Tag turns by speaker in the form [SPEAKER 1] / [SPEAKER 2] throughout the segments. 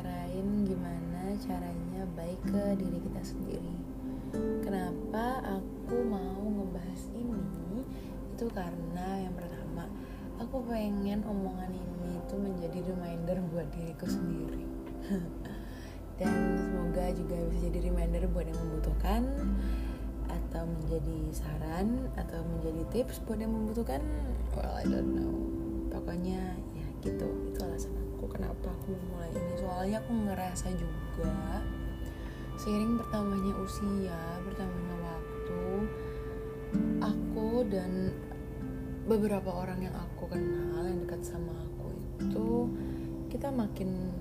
[SPEAKER 1] bicarain gimana caranya baik ke diri kita sendiri. Kenapa aku mau ngebahas ini? Itu karena yang pertama, aku pengen omongan ini itu menjadi reminder buat diriku sendiri. Dan semoga juga bisa jadi reminder buat yang membutuhkan atau menjadi saran atau menjadi tips buat yang membutuhkan. Well, I don't know. Pokoknya ya gitu. Itu alasan aku kenapa aku mulai ini? Soalnya aku ngerasa juga seiring bertambahnya usia bertambahnya waktu aku dan beberapa orang yang aku kenal yang dekat sama aku itu kita makin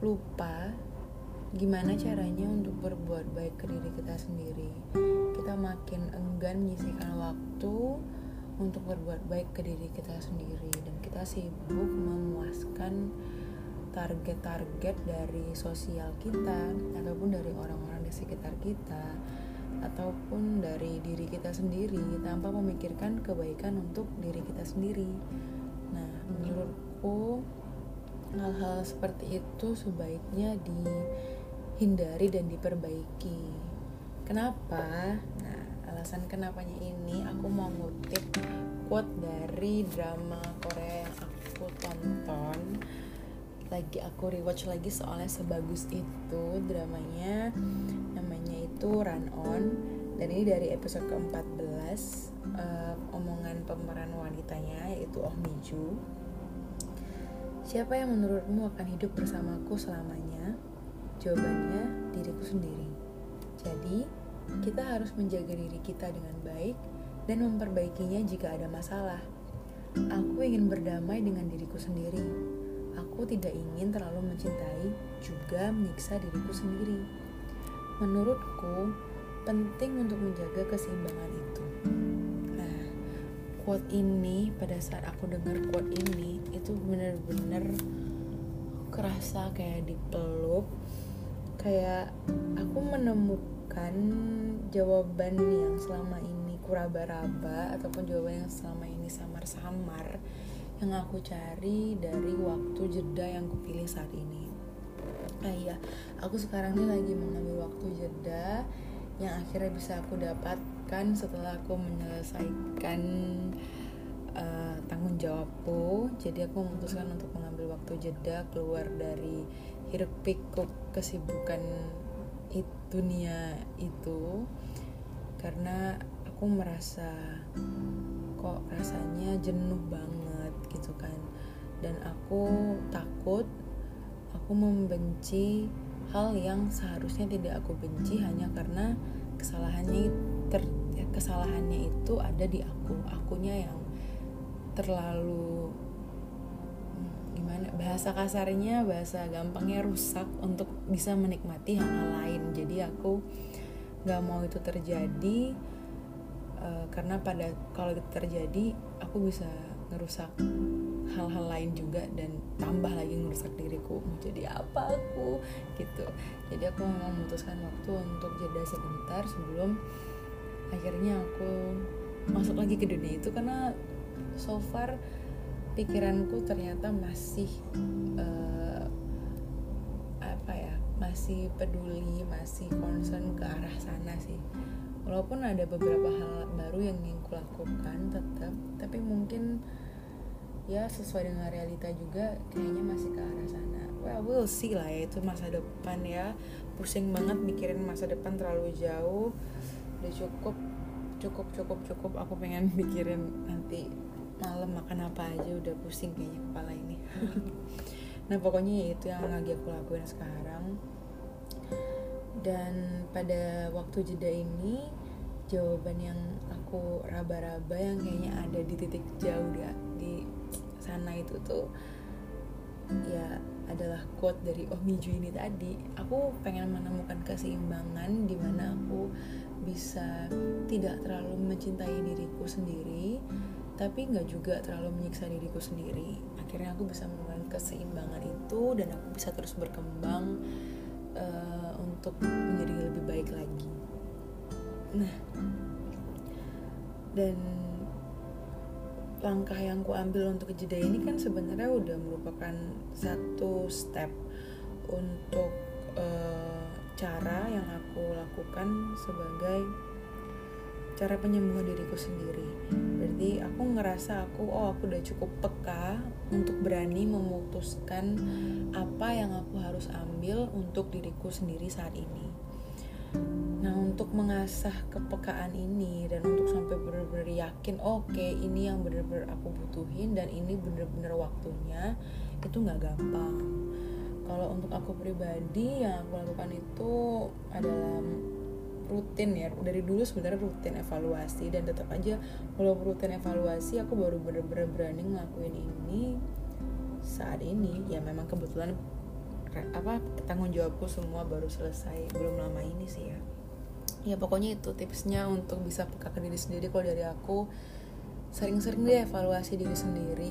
[SPEAKER 1] lupa gimana caranya untuk berbuat baik ke diri kita sendiri. Kita makin enggan menyisihkan waktu untuk berbuat baik ke diri kita sendiri dan kita sibuk memuaskan target-target dari sosial kita ataupun dari orang-orang di sekitar kita ataupun dari diri kita sendiri tanpa memikirkan kebaikan untuk diri kita sendiri. Nah, menurutku hal-hal seperti itu sebaiknya dihindari dan diperbaiki. Kenapa? Nah, alasan kenapanya ini aku mau ngutip quote dari drama Korea yang aku tonton lagi aku rewatch lagi soalnya sebagus itu dramanya namanya itu Run On dan ini dari episode ke-14 uh, omongan pemeran wanitanya yaitu Oh Miju Siapa yang menurutmu akan hidup bersamaku selamanya? Jawabannya diriku sendiri. Jadi, kita harus menjaga diri kita dengan baik dan memperbaikinya jika ada masalah. Aku ingin berdamai dengan diriku sendiri. Aku tidak ingin terlalu mencintai juga menyiksa diriku sendiri. Menurutku, penting untuk menjaga keseimbangan itu. Nah, quote ini pada saat aku dengar quote ini itu bener-bener kerasa kayak dipeluk kayak aku menemukan jawaban yang selama ini kuraba-raba ataupun jawaban yang selama ini samar-samar yang aku cari dari waktu jeda yang kupilih saat ini. Ah iya, aku sekarang ini lagi mengambil waktu jeda yang akhirnya bisa aku dapatkan setelah aku menyelesaikan uh, tanggung jawabku. Jadi aku memutuskan untuk mengambil waktu jeda keluar dari hiruk pikuk kesibukan itu dunia itu karena aku merasa kok rasanya jenuh banget gitu kan. Dan aku takut aku membenci hal yang seharusnya tidak aku benci hanya karena kesalahannya ter, kesalahannya itu ada di aku akunya yang terlalu bahasa kasarnya bahasa gampangnya rusak untuk bisa menikmati hal-hal lain. Jadi aku nggak mau itu terjadi uh, karena pada kalau itu terjadi aku bisa ngerusak hal-hal lain juga dan tambah lagi ngerusak diriku. Mau jadi apa aku? Gitu. Jadi aku memang memutuskan waktu untuk jeda sebentar sebelum akhirnya aku masuk lagi ke dunia itu karena so far pikiranku ternyata masih uh, apa ya masih peduli masih concern ke arah sana sih. Walaupun ada beberapa hal baru yang ingin kulakukan tetap tapi mungkin ya sesuai dengan realita juga kayaknya masih ke arah sana. Well we'll see lah ya itu masa depan ya. Pusing banget mikirin masa depan terlalu jauh. Udah cukup cukup cukup cukup. Aku pengen mikirin nanti malam makan apa aja? Udah pusing kayaknya kepala ini. Nah pokoknya ya itu yang lagi aku lakuin sekarang. Dan pada waktu jeda ini jawaban yang aku raba-raba yang kayaknya ada di titik jauh di, di sana itu tuh ya adalah quote dari Oh Miju ini tadi. Aku pengen menemukan keseimbangan di mana aku bisa tidak terlalu mencintai diriku sendiri tapi nggak juga terlalu menyiksa diriku sendiri. Akhirnya aku bisa menemukan keseimbangan itu dan aku bisa terus berkembang uh, untuk menjadi lebih baik lagi. Nah dan langkah yang ku ambil untuk jeda ini kan sebenarnya udah merupakan satu step untuk uh, cara yang aku lakukan sebagai cara penyembuhan diriku sendiri. Berarti aku ngerasa aku oh aku udah cukup peka untuk berani memutuskan apa yang aku harus ambil untuk diriku sendiri saat ini. Nah, untuk mengasah kepekaan ini dan untuk sampai benar-benar yakin, oke, okay, ini yang benar-benar aku butuhin dan ini benar-benar waktunya, itu nggak gampang. Kalau untuk aku pribadi, yang aku lakukan itu adalah rutin ya. Dari dulu sebenarnya rutin evaluasi dan tetap aja kalau rutin evaluasi aku baru bener-bener berani ngelakuin ini saat ini. Ya memang kebetulan apa tanggung jawabku semua baru selesai belum lama ini sih ya. Ya pokoknya itu tipsnya untuk bisa peka ke diri sendiri. Kalau dari aku sering-sering deh evaluasi diri sendiri.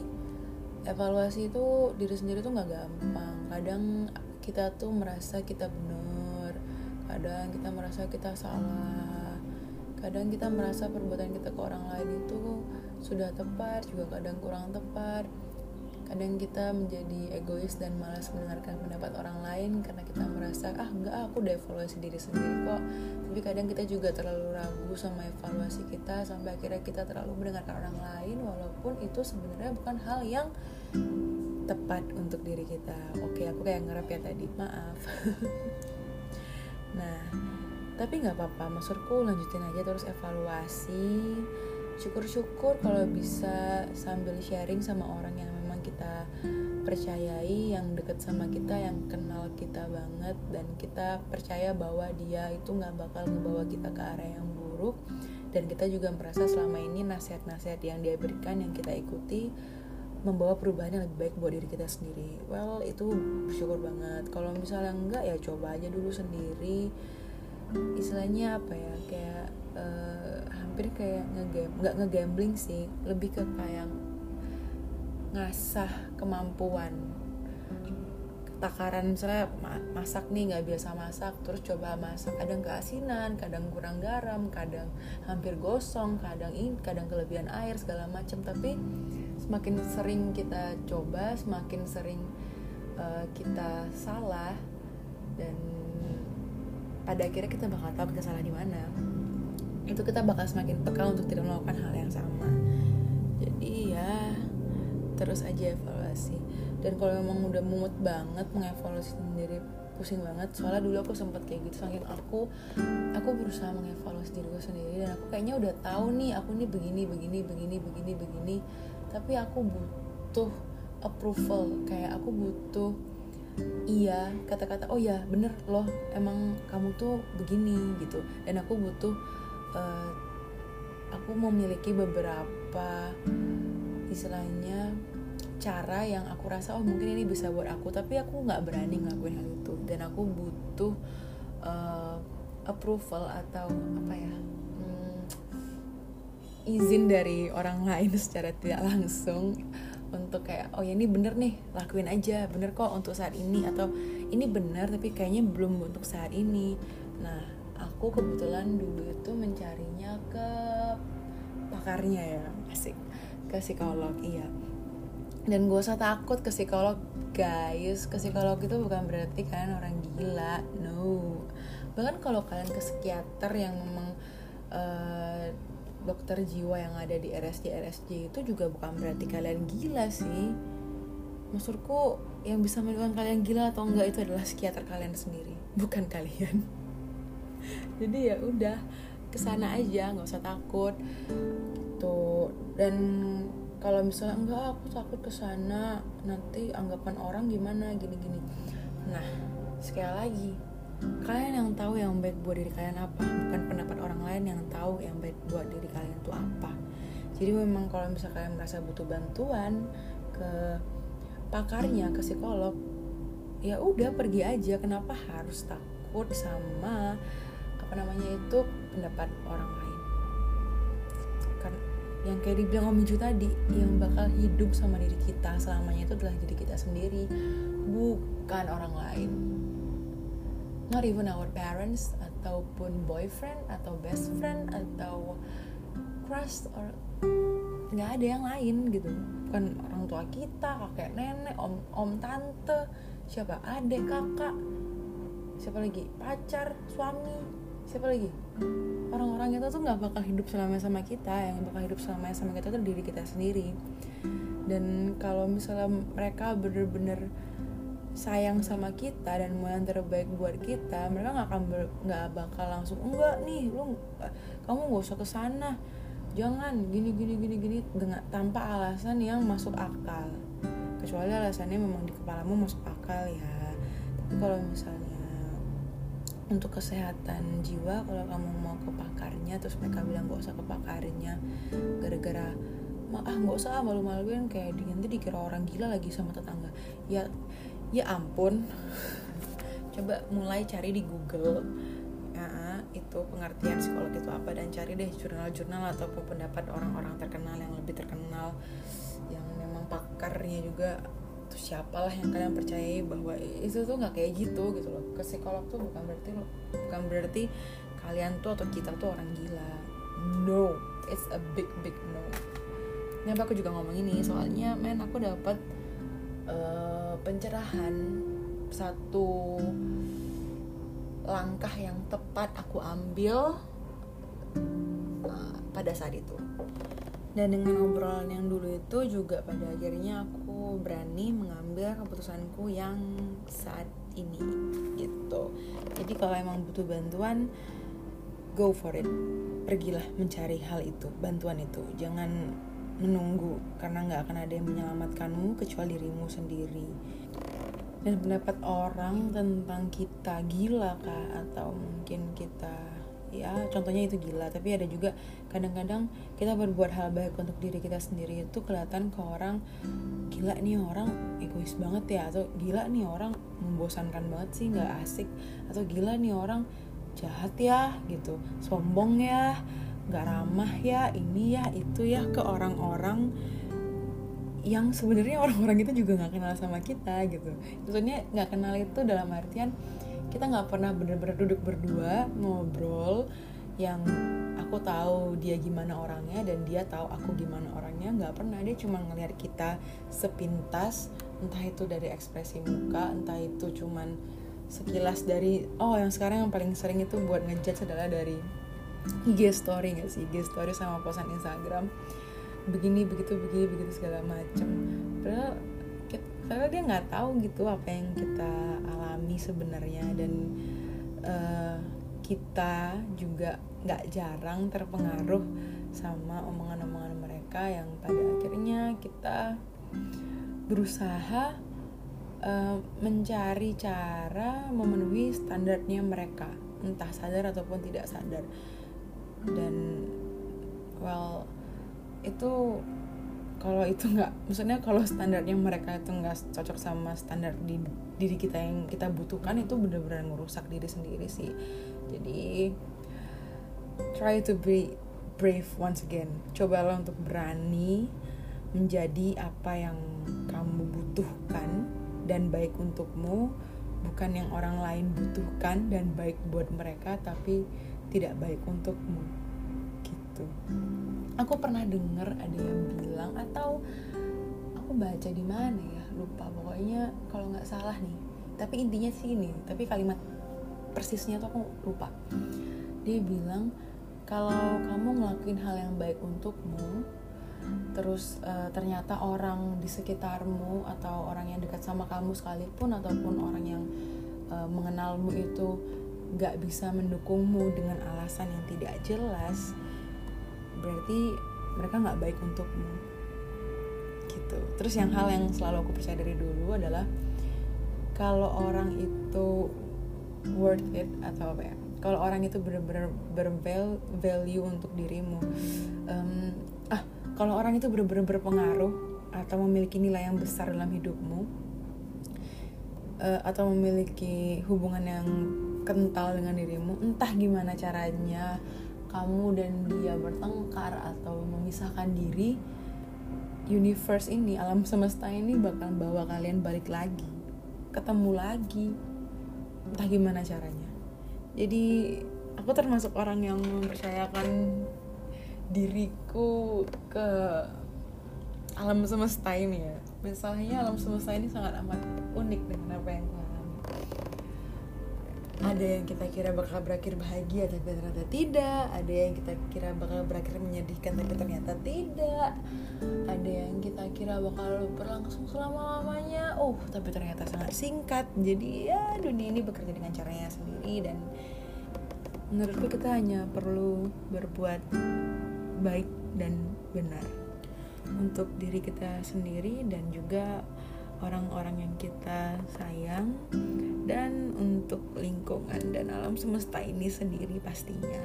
[SPEAKER 1] Evaluasi itu diri sendiri tuh nggak gampang. Kadang kita tuh merasa kita benar kadang kita merasa kita salah. Kadang kita merasa perbuatan kita ke orang lain itu sudah tepat juga kadang kurang tepat. Kadang kita menjadi egois dan malas mendengarkan pendapat orang lain karena kita merasa ah enggak aku udah evaluasi diri sendiri kok. Tapi kadang kita juga terlalu ragu sama evaluasi kita sampai akhirnya kita terlalu mendengarkan orang lain walaupun itu sebenarnya bukan hal yang tepat untuk diri kita. Oke aku kayak ngerap ya tadi. Maaf nah tapi nggak apa-apa. Maksudku lanjutin aja terus evaluasi. Syukur-syukur kalau bisa sambil sharing sama orang yang memang kita percayai yang deket sama kita yang kenal kita banget dan kita percaya bahwa dia itu nggak bakal ngebawa kita ke arah yang buruk. Dan kita juga merasa selama ini nasihat-nasihat yang dia berikan yang kita ikuti membawa perubahan yang lebih baik buat diri kita sendiri. Well itu bersyukur banget. Kalau misalnya enggak ya coba aja dulu sendiri. Istilahnya apa ya kayak uh, hampir kayak ngegame nggak ngegambling sih. Lebih ke kayak ngasah kemampuan. Takaran misalnya masak nih nggak biasa masak terus coba masak. Kadang keasinan kadang kurang garam kadang hampir gosong kadang ini kadang kelebihan air segala macam. Tapi semakin sering kita coba semakin sering uh, kita salah dan pada akhirnya kita bakal tahu kita salah di mana. Itu kita bakal semakin peka untuk tidak melakukan hal yang sama. Jadi ya terus aja evaluasi. Dan kalau memang udah mumet banget mengevaluasi sendiri pusing banget soalnya dulu aku sempat kayak gitu saking aku aku berusaha mengevaluasi diriku sendiri dan aku kayaknya udah tahu nih aku nih begini begini begini begini begini tapi aku butuh approval kayak aku butuh iya kata-kata oh ya bener loh emang kamu tuh begini gitu. Dan aku butuh uh, aku memiliki beberapa istilahnya cara yang aku rasa oh mungkin ini bisa buat aku tapi aku nggak berani ngelakuin hal itu. Dan aku butuh uh, approval atau apa ya izin dari orang lain secara tidak langsung untuk kayak oh ya ini bener nih lakuin aja. Bener kok untuk saat ini atau ini bener tapi kayaknya belum untuk saat ini. Nah aku kebetulan dulu itu mencarinya ke pakarnya ya asik ke psikolog iya. Dan gue usah takut ke psikolog guys. Ke psikolog itu bukan berarti kalian orang gila no. Bahkan kalau kalian ke psikiater yang memang uh, dokter jiwa yang ada di RSJ RSJ itu juga bukan berarti kalian gila sih. Maksudku yang bisa menentukan kalian gila atau enggak itu adalah psikiater kalian sendiri bukan kalian. Jadi ya udah ke sana aja nggak usah takut. Tuh dan kalau misalnya enggak aku takut ke sana nanti anggapan orang gimana? Gini-gini. Nah sekali lagi kalian yang tahu yang baik buat diri kalian apa? Bukan pendapat orang lain yang tahu yang baik buat diri kalian itu apa. Jadi memang kalau misalnya kalian merasa butuh bantuan ke pakarnya ke psikolog ya udah pergi aja. Kenapa harus takut sama apa namanya itu pendapat orang lain? Kan yang kayak dibilang Om Ju tadi yang bakal hidup sama diri kita selamanya itu adalah diri kita sendiri bukan orang lain not even our parents ataupun boyfriend atau best friend atau crush or nggak ada yang lain gitu. Bukan orang tua kita kakek nenek om om tante siapa? Adik kakak siapa lagi? Pacar suami siapa lagi? Orang-orang itu tuh nggak bakal hidup selama sama kita yang bakal hidup selama sama kita tuh diri kita sendiri. Dan kalau misalnya mereka bener-bener sayang sama kita dan mau yang terbaik buat kita mereka nggak akan nggak bakal langsung enggak nih lu kamu nggak usah ke sana jangan gini gini gini gini. Dengan tanpa alasan yang masuk akal. Kecuali alasannya memang di kepalamu masuk akal ya. Tapi kalau misalnya untuk kesehatan jiwa kalau kamu mau ke pakarnya terus mereka bilang nggak usah ke pakarnya gara-gara ah nggak usah malu-maluin kayak nanti dikira orang gila lagi sama tetangga. Ya ya ampun. Coba mulai cari di Google ya, itu pengertian psikolog itu apa dan cari deh jurnal-jurnal ataupun pendapat orang-orang terkenal yang lebih terkenal yang memang pakarnya juga tuh siapalah yang kalian percayai bahwa itu tuh nggak kayak gitu gitu loh. Ke psikolog tuh bukan berarti bukan berarti kalian tuh atau kita tuh orang gila. No it's a big big no. Ini aku juga ngomong ini soalnya men aku dapat uh, pencerahan satu langkah yang tepat aku ambil uh, pada saat itu. Dan dengan obrolan yang dulu itu juga pada akhirnya aku berani mengambil keputusanku yang saat ini gitu. Jadi kalau emang butuh bantuan go for it. Pergilah mencari hal itu bantuan itu. Jangan menunggu karena nggak akan ada yang menyelamatkanmu kecuali dirimu sendiri. Dan pendapat orang tentang kita gila kah? Atau mungkin kita ya contohnya itu gila. Tapi ada juga kadang-kadang kita berbuat hal baik untuk diri kita sendiri itu kelihatan ke orang gila nih orang egois banget ya. Atau gila nih orang membosankan banget sih nggak asik. Atau gila nih orang jahat ya gitu sombong ya nggak ramah ya ini ya itu ya ke orang-orang yang sebenarnya orang-orang itu juga nggak kenal sama kita gitu. Maksudnya nggak kenal itu dalam artian kita nggak pernah bener-bener duduk berdua ngobrol yang aku tahu dia gimana orangnya dan dia tahu aku gimana orangnya nggak pernah. Dia cuma ngelihat kita sepintas entah itu dari ekspresi muka entah itu cuman sekilas dari oh yang sekarang yang paling sering itu buat ngejudge adalah dari IG story gak sih? IG story sama posan Instagram. Begini begitu begini begitu segala macem. Padahal karena dia nggak tahu gitu apa yang kita alami sebenarnya dan uh, kita juga nggak jarang terpengaruh sama omongan-omongan mereka yang pada akhirnya kita berusaha uh, mencari cara memenuhi standarnya mereka. Entah sadar ataupun tidak sadar dan well itu kalau itu nggak maksudnya kalau standarnya mereka itu nggak cocok sama standar di diri kita yang kita butuhkan itu benar-benar ngerusak diri sendiri sih. Jadi try to be brave once again. Cobalah untuk berani menjadi apa yang kamu butuhkan dan baik untukmu bukan yang orang lain butuhkan dan baik buat mereka tapi tidak baik untukmu. Gitu. Aku pernah dengar ada yang bilang atau aku baca di mana ya lupa. Pokoknya kalau nggak salah nih tapi intinya sih ini tapi kalimat persisnya tuh aku lupa. Dia bilang kalau kamu ngelakuin hal yang baik untukmu terus uh, ternyata orang di sekitarmu atau orang yang dekat sama kamu sekalipun ataupun orang yang uh, mengenalmu itu gak bisa mendukungmu dengan alasan yang tidak jelas berarti mereka nggak baik untukmu. Gitu. Terus yang hal yang selalu aku percaya dari dulu adalah kalau orang itu worth it atau apa ya kalau orang itu benar-benar bervalue untuk dirimu um, ah kalau orang itu benar-benar berpengaruh atau memiliki nilai yang besar dalam hidupmu uh, atau memiliki hubungan yang kental dengan dirimu entah gimana caranya kamu dan dia bertengkar atau memisahkan diri universe ini alam semesta ini bakal bawa kalian balik lagi ketemu lagi entah gimana caranya. Jadi aku termasuk orang yang mempercayakan diriku ke alam semesta ini ya. Misalnya alam semesta ini sangat amat unik dengan apa yang ada yang kita kira bakal berakhir bahagia tapi ternyata tidak. Ada yang kita kira bakal berakhir menyedihkan tapi ternyata tidak. Ada yang kita kira bakal berlangsung selama lamanya oh tapi ternyata sangat singkat. Jadi ya dunia ini bekerja dengan caranya sendiri dan menurutku kita hanya perlu berbuat baik dan benar untuk diri kita sendiri dan juga orang-orang yang kita sayang dan untuk lingkungan dan alam semesta ini sendiri pastinya.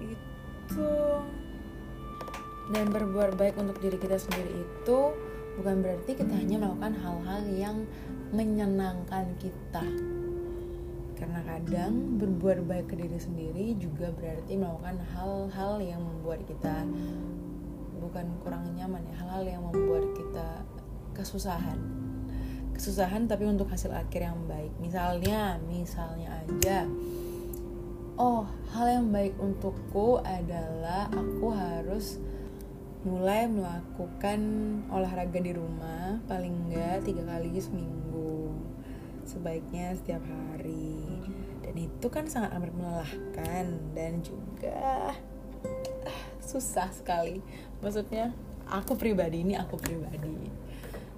[SPEAKER 1] Itu dan berbuat baik untuk diri kita sendiri itu bukan berarti kita hanya melakukan hal-hal yang menyenangkan kita. Karena kadang berbuat baik ke diri sendiri juga berarti melakukan hal-hal yang membuat kita bukan kurang nyaman ya hal-hal yang membuat kita kesusahan. Kesusahan tapi untuk hasil akhir yang baik. Misalnya misalnya aja oh hal yang baik untukku adalah aku harus mulai melakukan olahraga di rumah paling enggak tiga kali seminggu sebaiknya setiap hari. Dan itu kan sangat amat melelahkan dan juga ah, susah sekali. Maksudnya aku pribadi ini aku pribadi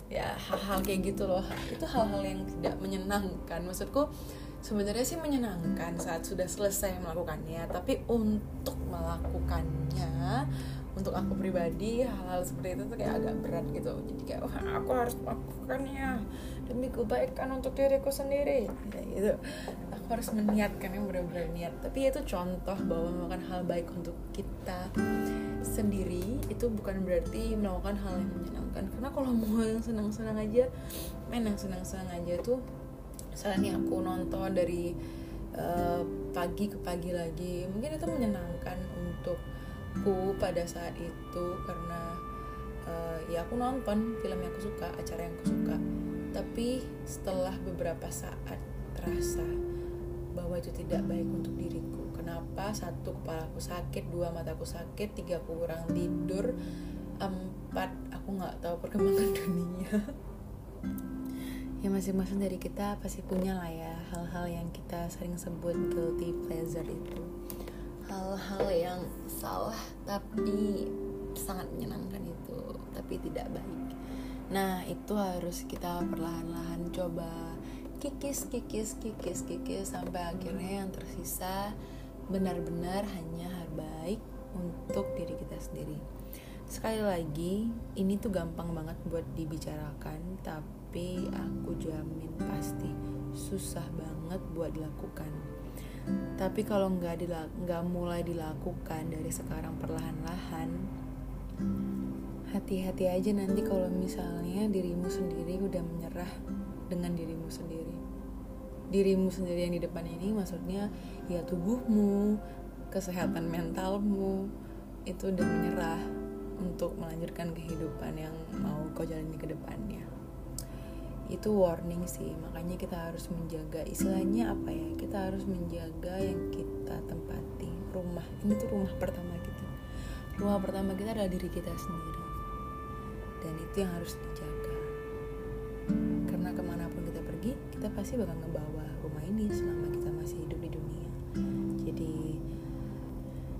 [SPEAKER 1] ya hal-hal kayak gitu loh. Itu hal-hal yang tidak menyenangkan. Maksudku sebenarnya sih menyenangkan saat sudah selesai melakukannya tapi untuk melakukannya untuk aku pribadi hal-hal seperti itu tuh kayak agak berat gitu. Jadi kayak wah aku harus melakukannya demi kebaikan untuk diriku sendiri. Kayak gitu. Aku harus meniatkan yang benar-benar niat. Tapi itu contoh bahwa melakukan hal baik untuk kita sendiri itu bukan berarti melakukan hal yang menyenangkan. Karena kalau mau yang senang-senang aja main yang senang-senang aja tuh misalnya aku nonton dari uh, pagi ke pagi lagi mungkin itu menyenangkan untukku pada saat itu karena uh, ya aku nonton film yang aku suka acara yang aku suka. Tapi setelah beberapa saat terasa bahwa itu tidak baik untuk diriku. Kenapa? Satu kepala aku sakit dua mataku sakit tiga aku kurang tidur empat aku nggak tahu perkembangan dunia. Ya masing-masing dari kita pasti punya lah ya hal-hal yang kita sering sebut guilty pleasure itu hal-hal yang salah tapi sangat menyenangkan itu tapi tidak baik nah itu harus kita perlahan-lahan coba kikis kikis kikis kikis sampai akhirnya yang tersisa benar-benar hanya baik untuk diri kita sendiri. Sekali lagi, ini tuh gampang banget buat dibicarakan, tapi aku jamin pasti susah banget buat dilakukan. Tapi kalau nggak nggak mulai dilakukan dari sekarang perlahan-lahan, hati-hati aja nanti kalau misalnya dirimu sendiri udah menyerah dengan dirimu sendiri. Dirimu sendiri yang di depan ini maksudnya ya tubuhmu kesehatan mentalmu itu udah menyerah untuk melanjutkan kehidupan yang mau kau jalani ke depannya itu warning sih makanya kita harus menjaga. Istilahnya apa ya? Kita harus menjaga yang kita tempati. Rumah. Ini tuh rumah pertama kita. Rumah pertama kita adalah diri kita sendiri. Dan itu yang harus dijaga. Karena ke mana pun kita pergi kita pasti bakal ngebawa rumah ini selama kita masih hidup di dunia. Jadi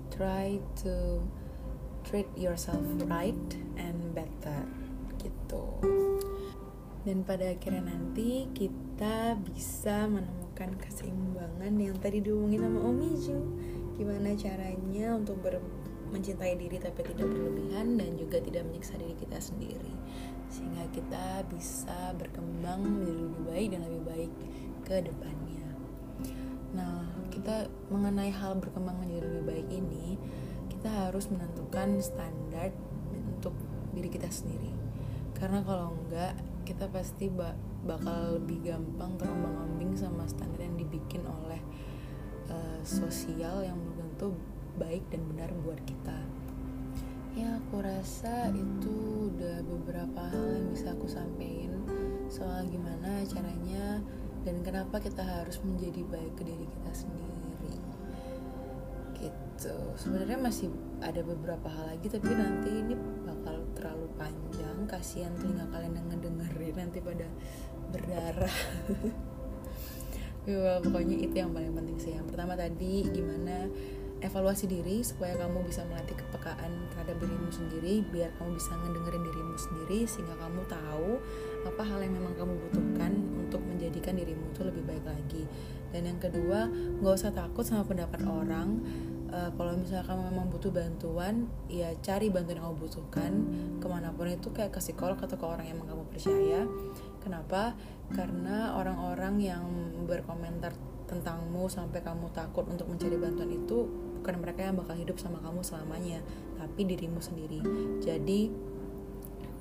[SPEAKER 1] try to treat yourself right and better dan pada akhirnya nanti kita bisa menemukan keseimbangan yang tadi diomongin sama Om Iju gimana caranya untuk ber mencintai diri tapi tidak berlebihan dan juga tidak menyiksa diri kita sendiri sehingga kita bisa berkembang menjadi lebih baik dan lebih baik ke depannya. Nah, kita mengenai hal berkembang menjadi lebih baik ini, kita harus menentukan standar untuk diri kita sendiri. Karena kalau enggak, kita pasti bakal lebih gampang terombang-ambing sama standar yang dibikin oleh uh, sosial yang belum tentu baik dan benar buat kita. Ya aku rasa itu udah beberapa hal yang bisa aku sampaikan soal gimana caranya dan kenapa kita harus menjadi baik ke diri kita sendiri. Gitu. Sebenarnya masih ada beberapa hal lagi tapi nanti ini terlalu panjang kasihan telinga kalian yang ngedengerin nanti pada berdarah. Ya, pokoknya itu yang paling penting sih. Yang pertama tadi gimana evaluasi diri supaya kamu bisa melatih kepekaan terhadap dirimu sendiri biar kamu bisa ngedengerin dirimu sendiri sehingga kamu tahu apa hal yang memang kamu butuhkan untuk menjadikan dirimu itu lebih baik lagi. Dan yang kedua nggak usah takut sama pendapat orang uh, kalau misalnya kamu memang butuh bantuan ya cari bantuan yang kamu butuhkan. Ke mana pun itu kayak ke psikolog atau ke orang yang kamu percaya. Kenapa? Karena orang-orang yang berkomentar tentangmu sampai kamu takut untuk mencari bantuan itu bukan mereka yang bakal hidup sama kamu selamanya tapi dirimu sendiri. Jadi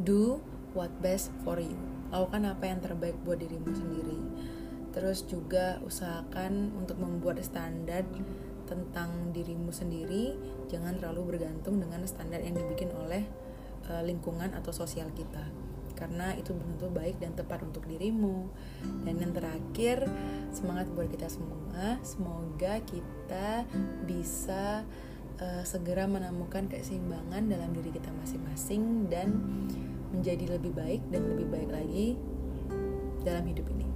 [SPEAKER 1] do what best for you. Lakukan apa yang terbaik buat dirimu sendiri. Terus juga usahakan untuk membuat standar tentang dirimu sendiri jangan terlalu bergantung dengan standar yang dibikin oleh uh, lingkungan atau sosial kita. Karena itu belum tentu baik dan tepat untuk dirimu. Dan yang terakhir semangat buat kita semua. Semoga kita bisa uh, segera menemukan keseimbangan dalam diri kita masing-masing dan menjadi lebih baik dan lebih baik lagi dalam hidup ini.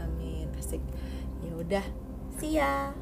[SPEAKER 1] Amin. Asik. Ya udah. See ya